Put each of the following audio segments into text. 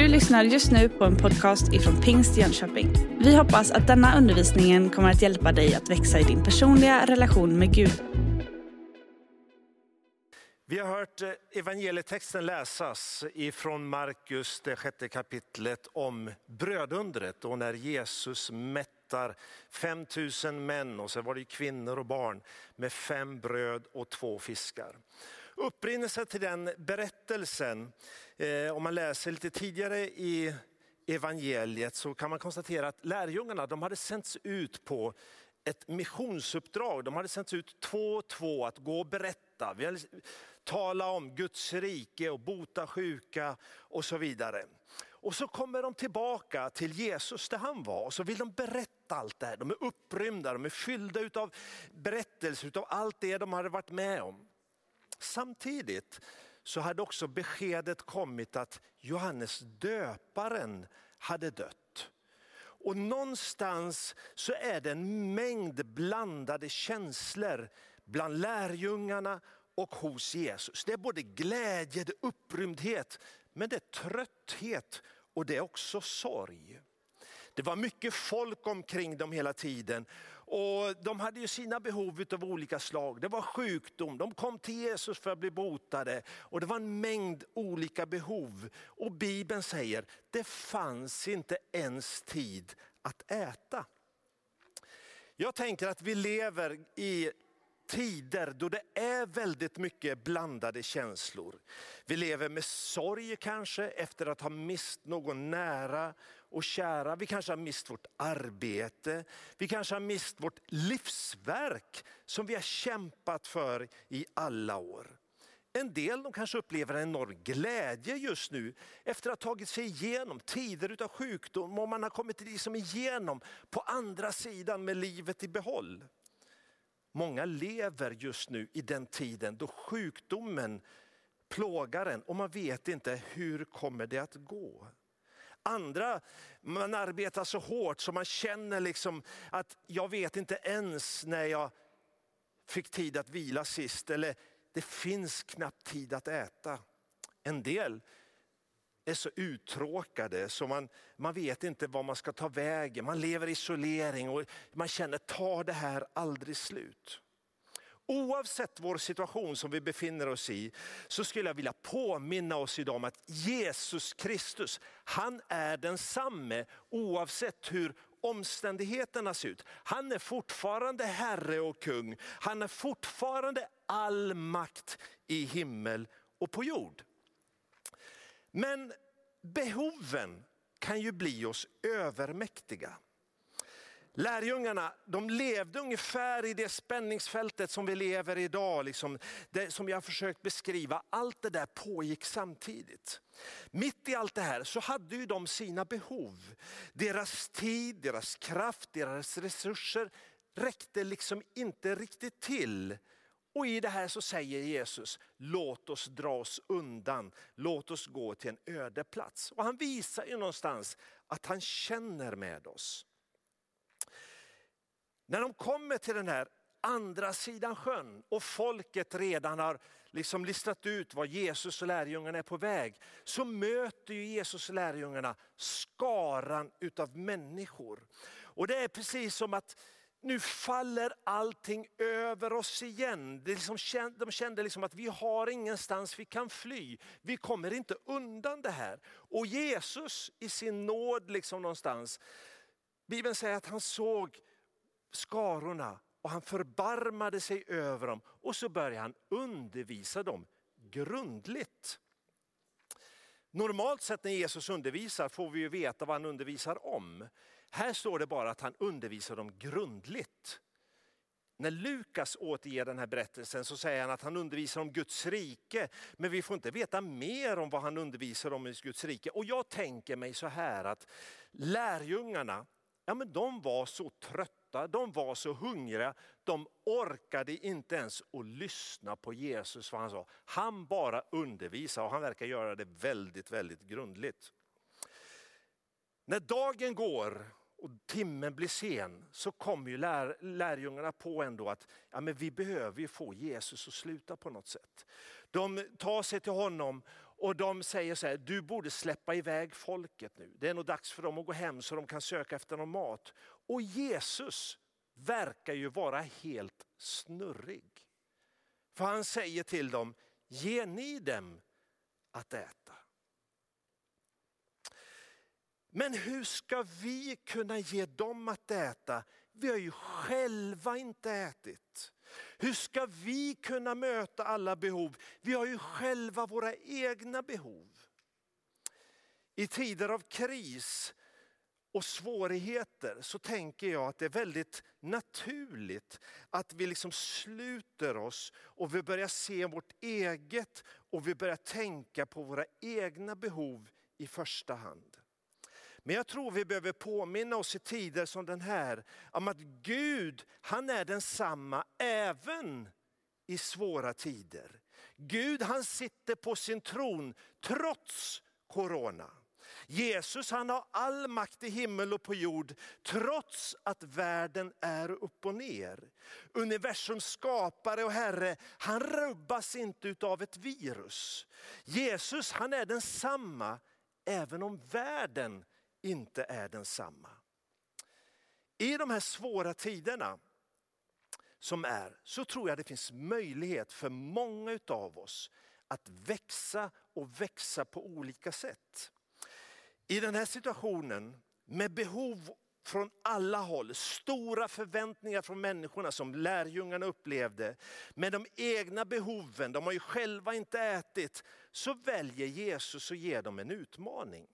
Du lyssnar just nu på en podcast ifrån Pingst Jönköping. Vi hoppas att denna undervisning kommer att hjälpa dig att växa i din personliga relation med Gud. Vi har hört eh, evangelietexten läsas ifrån Markus, det sjätte kapitlet om brödundret och när Jesus mättar 5000 män och så var det kvinnor och barn med fem bröd och två fiskar. Upprinnelsen till den berättelsen, eh, om man läser lite tidigare i evangeliet så kan man konstatera att lärjungarna de hade sänts ut på ett missionsuppdrag. De hade sänts ut två och två att gå och berätta, tala om Guds rike och bota sjuka och så vidare. Och så kommer de tillbaka till Jesus där han var och så vill de berätta allt det här. De är upprymda, de är fyllda av berättelser av allt det de hade varit med om. Samtidigt så hade också beskedet kommit att Johannes döparen hade dött. Och någonstans så är det en mängd blandade känslor bland lärjungarna och hos Jesus. Det är både glädje, det är upprymdhet, men det är trötthet och det är också sorg. Det var mycket folk omkring dem hela tiden och de hade ju sina behov av olika slag. Det var sjukdom, de kom till Jesus för att bli botade och det var en mängd olika behov. Och Bibeln säger, det fanns inte ens tid att äta. Jag tänker att vi lever i tider då det är väldigt mycket blandade känslor. Vi lever med sorg kanske efter att ha mist någon nära och kära. Vi kanske har mist vårt arbete. Vi kanske har mist vårt livsverk som vi har kämpat för i alla år. En del de kanske upplever en enorm glädje just nu efter att ha tagit sig igenom tider av sjukdom och man har kommit liksom igenom på andra sidan med livet i behåll. Många lever just nu i den tiden då sjukdomen plågar en och man vet inte hur kommer det att gå. Andra, man arbetar så hårt så man känner liksom att jag vet inte ens när jag fick tid att vila sist eller det finns knappt tid att äta. En del är så uttråkade så man, man vet inte vad man ska ta vägen. Man lever i isolering och man känner, tar det här aldrig slut? Oavsett vår situation som vi befinner oss i så skulle jag vilja påminna oss idag om att Jesus Kristus, han är densamme oavsett hur omständigheterna ser ut. Han är fortfarande Herre och kung. Han är fortfarande all makt i himmel och på jord. Men behoven kan ju bli oss övermäktiga. Lärjungarna de levde ungefär i det spänningsfältet som vi lever i idag, liksom, det som jag har försökt beskriva. Allt det där pågick samtidigt. Mitt i allt det här så hade ju de sina behov. Deras tid, deras kraft, deras resurser räckte liksom inte riktigt till. Och i det här så säger Jesus, låt oss dra oss undan, låt oss gå till en öde plats. Och han visar ju någonstans att han känner med oss. När de kommer till den här andra sidan sjön och folket redan har liksom listat ut var Jesus och lärjungarna är på väg. Så möter ju Jesus och lärjungarna skaran utav människor. Och det är precis som att nu faller allting över oss igen. Det liksom, de kände liksom att vi har ingenstans vi kan fly. Vi kommer inte undan det här. Och Jesus i sin nåd liksom någonstans, Bibeln säger att han såg skarorna och han förbarmade sig över dem och så började han undervisa dem grundligt. Normalt sett när Jesus undervisar får vi ju veta vad han undervisar om. Här står det bara att han undervisar dem grundligt. När Lukas återger den här berättelsen så säger han att han undervisar om Guds rike. Men vi får inte veta mer om vad han undervisar om i Guds rike. Och jag tänker mig så här att lärjungarna, ja men de var så trötta, de var så hungriga, de orkade inte ens att lyssna på Jesus vad han sa. Han bara undervisar och han verkar göra det väldigt, väldigt grundligt. När dagen går och timmen blir sen så kommer ju lär, lärjungarna på ändå att ja, men vi behöver få Jesus att sluta på något sätt. De tar sig till honom och de säger så här, du borde släppa iväg folket nu. Det är nog dags för dem att gå hem så de kan söka efter någon mat. Och Jesus verkar ju vara helt snurrig. För han säger till dem, ge ni dem att äta. Men hur ska vi kunna ge dem att äta? Vi har ju själva inte ätit. Hur ska vi kunna möta alla behov? Vi har ju själva våra egna behov. I tider av kris och svårigheter så tänker jag att det är väldigt naturligt att vi liksom sluter oss och vi börjar se vårt eget och vi börjar tänka på våra egna behov i första hand. Men jag tror vi behöver påminna oss i tider som den här om att Gud, han är densamma även i svåra tider. Gud han sitter på sin tron trots corona. Jesus han har all makt i himmel och på jord trots att världen är upp och ner. Universums skapare och herre, han rubbas inte av ett virus. Jesus han är densamma även om världen inte är densamma. I de här svåra tiderna som är så tror jag det finns möjlighet för många av oss att växa och växa på olika sätt. I den här situationen med behov från alla håll, stora förväntningar från människorna som lärjungarna upplevde. Med de egna behoven, de har ju själva inte ätit. Så väljer Jesus att ge dem en utmaning.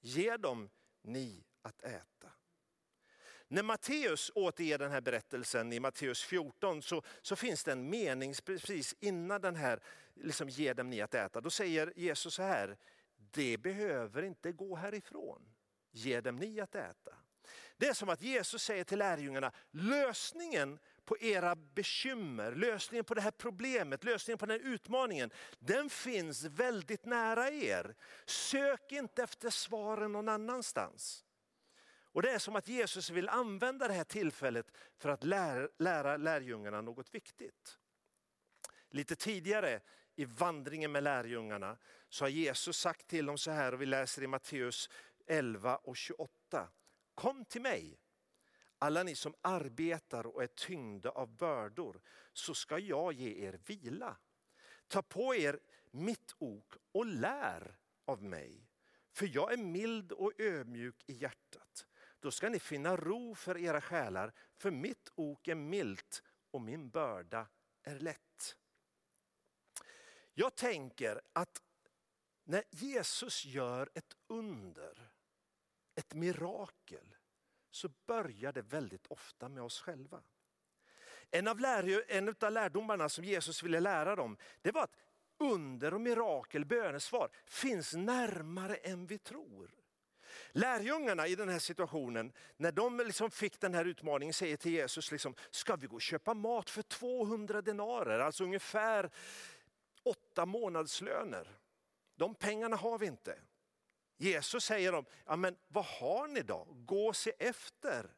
Ge dem ni att äta. När Matteus återger den här berättelsen i Matteus 14 så, så finns det en mening precis innan den här, liksom, ge dem ni att äta. Då säger Jesus så här, det behöver inte gå härifrån. Ge dem ni att äta. Det är som att Jesus säger till lärjungarna, lösningen på era bekymmer, lösningen på det här problemet, lösningen på den här utmaningen, den finns väldigt nära er. Sök inte efter svaren någon annanstans. Och Det är som att Jesus vill använda det här tillfället för att lära, lära lärjungarna något viktigt. Lite tidigare i vandringen med lärjungarna så har Jesus sagt till dem så här och vi läser i Matteus 11 och 28. Kom till mig alla ni som arbetar och är tyngda av bördor, så ska jag ge er vila. Ta på er mitt ok och lär av mig. För jag är mild och ödmjuk i hjärtat. Då ska ni finna ro för era själar, för mitt ok är milt och min börda är lätt. Jag tänker att när Jesus gör ett under, ett mirakel, så börjar det väldigt ofta med oss själva. En av, lär, en av lärdomarna som Jesus ville lära dem, det var att under och mirakel, bönesvar, finns närmare än vi tror. Lärjungarna i den här situationen, när de liksom fick den här utmaningen, säger till Jesus, liksom, ska vi gå och köpa mat för 200 denarer, alltså ungefär åtta månadslöner. De pengarna har vi inte. Jesus säger dem, ja, men vad har ni då? Gå och se efter.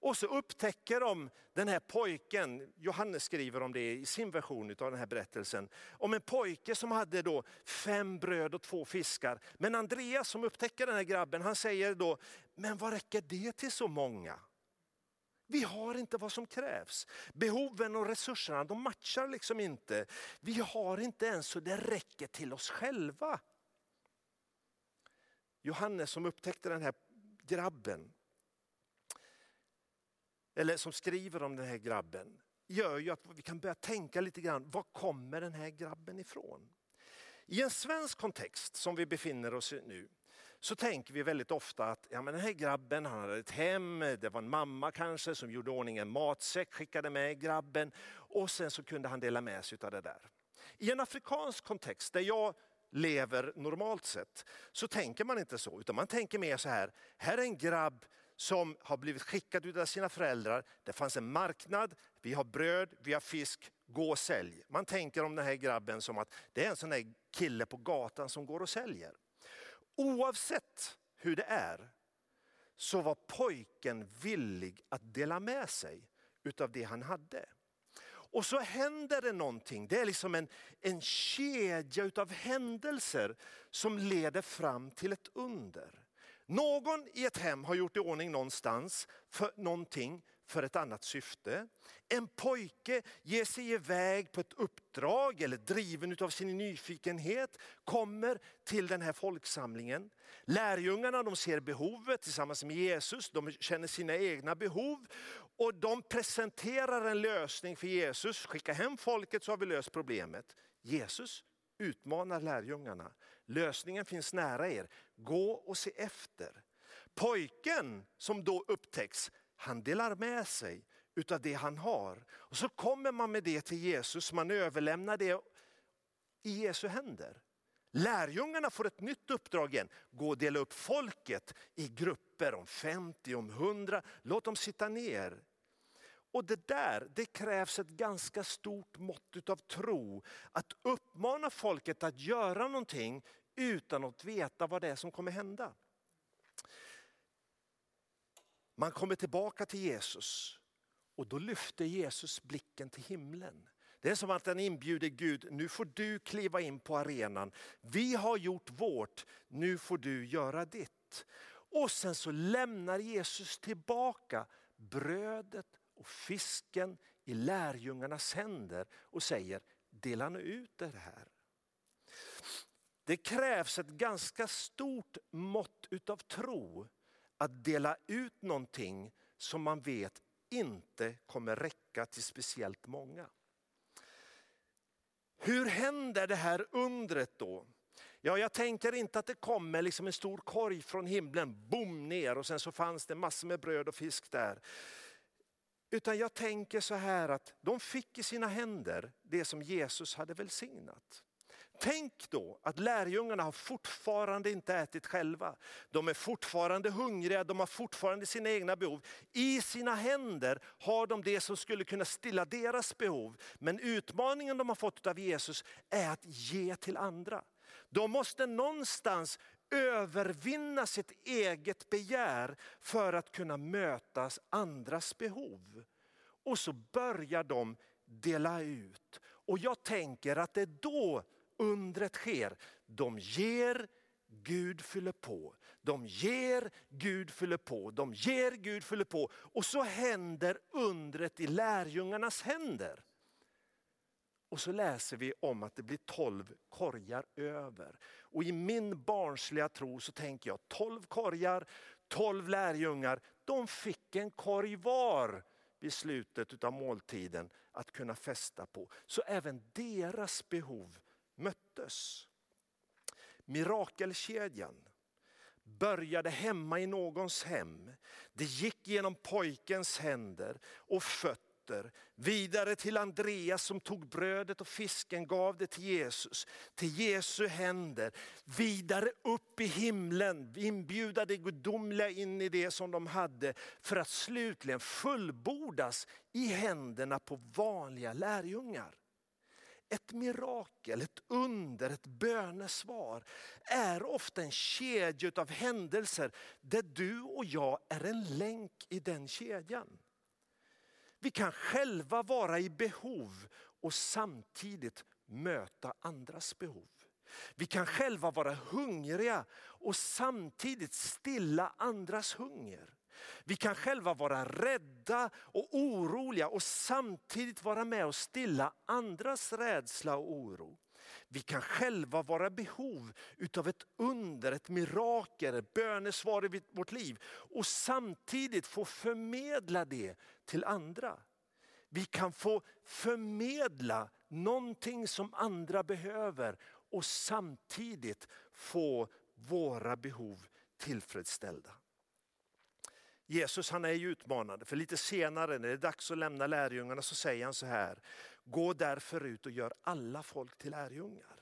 Och så upptäcker de den här pojken, Johannes skriver om det i sin version av den här berättelsen, om en pojke som hade då fem bröd och två fiskar. Men Andreas som upptäcker den här grabben, han säger då, men vad räcker det till så många? Vi har inte vad som krävs. Behoven och resurserna de matchar liksom inte. Vi har inte ens så det räcker till oss själva. Johannes som upptäckte den här grabben, eller som skriver om den här grabben, gör ju att vi kan börja tänka lite grann, var kommer den här grabben ifrån? I en svensk kontext som vi befinner oss i nu, så tänker vi väldigt ofta att ja, men den här grabben han hade ett hem, det var en mamma kanske som gjorde ordning en matsäck, skickade med grabben och sen så kunde han dela med sig av det där. I en afrikansk kontext där jag lever normalt sett, så tänker man inte så. Utan man tänker mer så här, här är en grabb som har blivit skickad av sina föräldrar. Det fanns en marknad, vi har bröd, vi har fisk, gå och sälj. Man tänker om den här grabben som att det är en sån där kille på gatan som går och säljer. Oavsett hur det är så var pojken villig att dela med sig utav det han hade. Och så händer det någonting. Det är liksom en, en kedja utav händelser som leder fram till ett under. Någon i ett hem har gjort i ordning någonstans för någonting för ett annat syfte. En pojke ger sig iväg på ett uppdrag eller driven av sin nyfikenhet kommer till den här folksamlingen. Lärjungarna de ser behovet tillsammans med Jesus, de känner sina egna behov och de presenterar en lösning för Jesus. Skicka hem folket så har vi löst problemet. Jesus utmanar lärjungarna. Lösningen finns nära er, gå och se efter. Pojken som då upptäcks, han delar med sig utav det han har. Och så kommer man med det till Jesus, man överlämnar det i Jesu händer. Lärjungarna får ett nytt uppdrag igen, gå och dela upp folket i grupper om 50, om 100, låt dem sitta ner. Och det där, det krävs ett ganska stort mått av tro. Att uppmana folket att göra någonting utan att veta vad det är som kommer hända. Man kommer tillbaka till Jesus och då lyfter Jesus blicken till himlen. Det är som att han inbjuder Gud, nu får du kliva in på arenan. Vi har gjort vårt, nu får du göra ditt. Och sen så lämnar Jesus tillbaka brödet och fisken i lärjungarnas händer och säger, dela nu ut det här. Det krävs ett ganska stort mått utav tro att dela ut någonting som man vet inte kommer räcka till speciellt många. Hur händer det här undret då? Ja, jag tänker inte att det kommer liksom en stor korg från himlen, bom ner och sen så fanns det massor med bröd och fisk där. Utan jag tänker så här att de fick i sina händer det som Jesus hade välsignat. Tänk då att lärjungarna har fortfarande inte ätit själva. De är fortfarande hungriga, de har fortfarande sina egna behov. I sina händer har de det som skulle kunna stilla deras behov. Men utmaningen de har fått av Jesus är att ge till andra. De måste någonstans övervinna sitt eget begär för att kunna möta andras behov. Och så börjar de dela ut. Och jag tänker att det är då undret sker. De ger, Gud fyller på. De ger, Gud fyller på. De ger, Gud fyller på. Och så händer undret i lärjungarnas händer. Och så läser vi om att det blir tolv korgar över. Och i min barnsliga tro så tänker jag tolv korgar, tolv lärjungar, de fick en korg var vid slutet av måltiden att kunna fästa på. Så även deras behov möttes. Mirakelkedjan började hemma i någons hem. Det gick genom pojkens händer och fötter, vidare till Andreas som tog brödet och fisken, gav det till Jesus, till Jesu händer, vidare upp i himlen, inbjuda det gudomliga in i det som de hade, för att slutligen fullbordas i händerna på vanliga lärjungar. Ett mirakel, ett under, ett bönesvar är ofta en kedja av händelser där du och jag är en länk i den kedjan. Vi kan själva vara i behov och samtidigt möta andras behov. Vi kan själva vara hungriga och samtidigt stilla andras hunger. Vi kan själva vara rädda och oroliga och samtidigt vara med och stilla andras rädsla och oro. Vi kan själva vara behov utav ett under, ett mirakel, ett bönesvar i vårt liv och samtidigt få förmedla det till andra. Vi kan få förmedla någonting som andra behöver och samtidigt få våra behov tillfredsställda. Jesus han är ju utmanande, för lite senare när det är dags att lämna lärjungarna så säger han så här, gå därför ut och gör alla folk till lärjungar.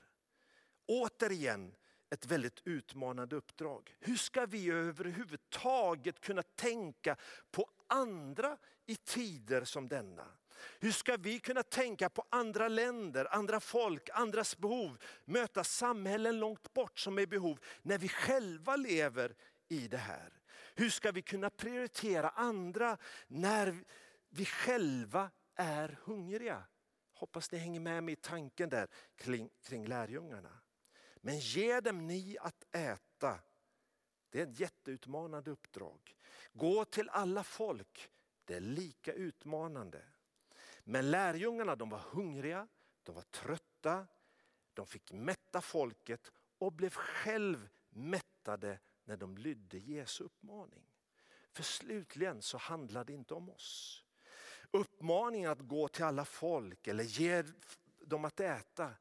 Återigen ett väldigt utmanande uppdrag. Hur ska vi överhuvudtaget kunna tänka på andra i tider som denna? Hur ska vi kunna tänka på andra länder, andra folk, andras behov, möta samhällen långt bort som är i behov, när vi själva lever i det här? Hur ska vi kunna prioritera andra när vi själva är hungriga? Hoppas ni hänger med mig i tanken där kring, kring lärjungarna. Men ge dem ni att äta. Det är ett jätteutmanande uppdrag. Gå till alla folk. Det är lika utmanande. Men lärjungarna de var hungriga, de var trötta, de fick mätta folket och blev själv mättade när de lydde Jesu uppmaning. För slutligen så handlar det inte om oss. Uppmaningen att gå till alla folk eller ge dem att äta,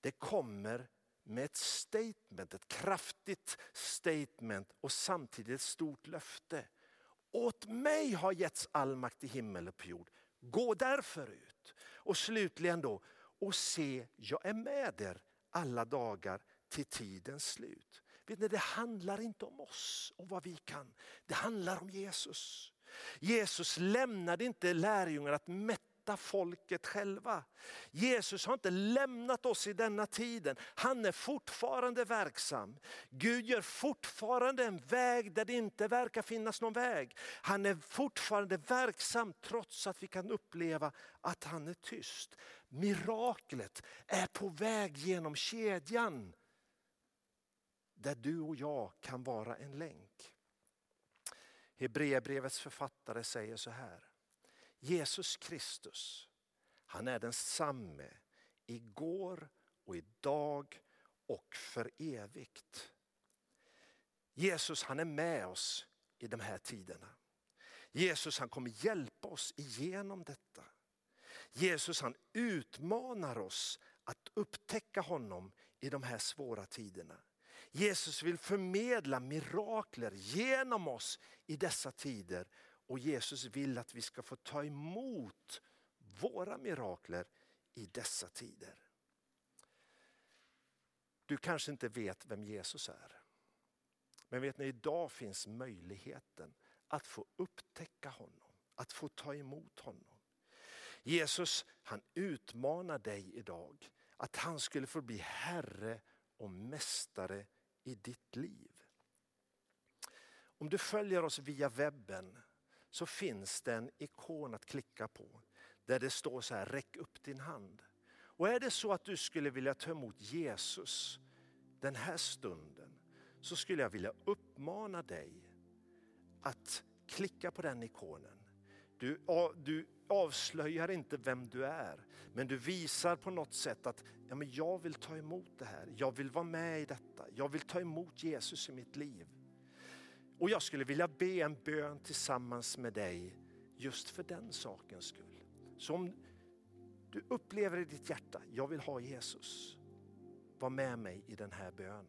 det kommer med ett statement, ett kraftigt statement och samtidigt ett stort löfte. Åt mig har getts all makt i himmel och på jord. Gå därför ut. Och slutligen då, och se, jag är med er alla dagar till tidens slut. Vet ni, det handlar inte om oss och vad vi kan. Det handlar om Jesus. Jesus lämnade inte lärjungarna att mätta folket själva. Jesus har inte lämnat oss i denna tiden. Han är fortfarande verksam. Gud gör fortfarande en väg där det inte verkar finnas någon väg. Han är fortfarande verksam trots att vi kan uppleva att han är tyst. Miraklet är på väg genom kedjan där du och jag kan vara en länk. Hebreerbrevets författare säger så här. Jesus Kristus, han är densamme igår och idag och för evigt. Jesus han är med oss i de här tiderna. Jesus han kommer hjälpa oss igenom detta. Jesus han utmanar oss att upptäcka honom i de här svåra tiderna. Jesus vill förmedla mirakler genom oss i dessa tider. Och Jesus vill att vi ska få ta emot våra mirakler i dessa tider. Du kanske inte vet vem Jesus är. Men vet ni, idag finns möjligheten att få upptäcka honom, att få ta emot honom. Jesus han utmanar dig idag att han skulle få bli Herre och Mästare i ditt liv. Om du följer oss via webben så finns det en ikon att klicka på där det står så här, räck upp din hand. Och är det så att du skulle vilja ta emot Jesus den här stunden så skulle jag vilja uppmana dig att klicka på den ikonen. Du, du avslöjar inte vem du är, men du visar på något sätt att ja, men jag vill ta emot det här. Jag vill vara med i detta. Jag vill ta emot Jesus i mitt liv. Och jag skulle vilja be en bön tillsammans med dig just för den sakens skull. Så om du upplever i ditt hjärta, jag vill ha Jesus. Var med mig i den här bönen.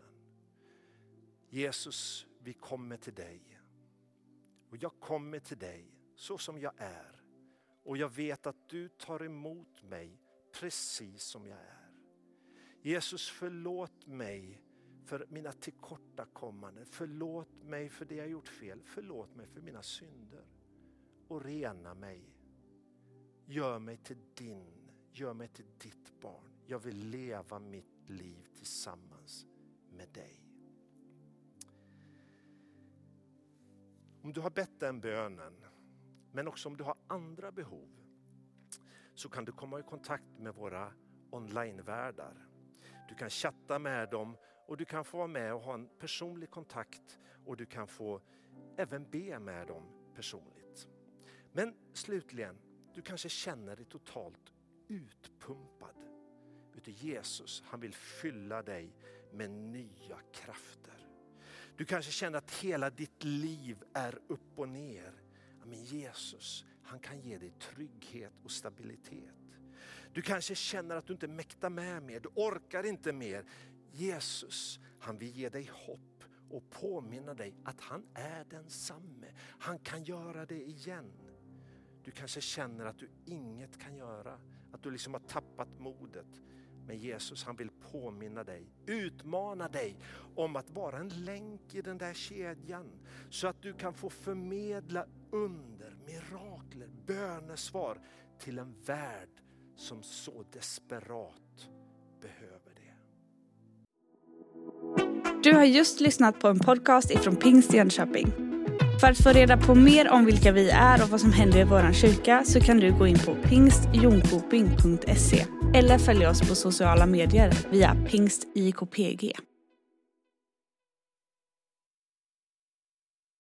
Jesus, vi kommer till dig. Och jag kommer till dig så som jag är. Och jag vet att du tar emot mig precis som jag är. Jesus förlåt mig för mina tillkortakommanden. Förlåt mig för det jag gjort fel. Förlåt mig för mina synder. Och rena mig. Gör mig till din, gör mig till ditt barn. Jag vill leva mitt liv tillsammans med dig. Om du har bett den bönen men också om du har andra behov så kan du komma i kontakt med våra onlinevärdar. Du kan chatta med dem och du kan få vara med och ha en personlig kontakt och du kan få även be med dem personligt. Men slutligen, du kanske känner dig totalt utpumpad. Vet du, Jesus han vill fylla dig med nya krafter. Du kanske känner att hela ditt liv är upp och ner. Men Jesus, han kan ge dig trygghet och stabilitet. Du kanske känner att du inte mäktar med mer, du orkar inte mer. Jesus, han vill ge dig hopp och påminna dig att han är densamme. Han kan göra det igen. Du kanske känner att du inget kan göra, att du liksom har tappat modet. Men Jesus han vill påminna dig, utmana dig om att vara en länk i den där kedjan. Så att du kan få förmedla under, mirakler, bönesvar till en värld som så desperat behöver det. Du har just lyssnat på en podcast ifrån Pingst Jönköping. För att få reda på mer om vilka vi är och vad som händer i vår kyrka så kan du gå in på pingstjonkoping.se eller följa oss på sociala medier via pingstjkpg.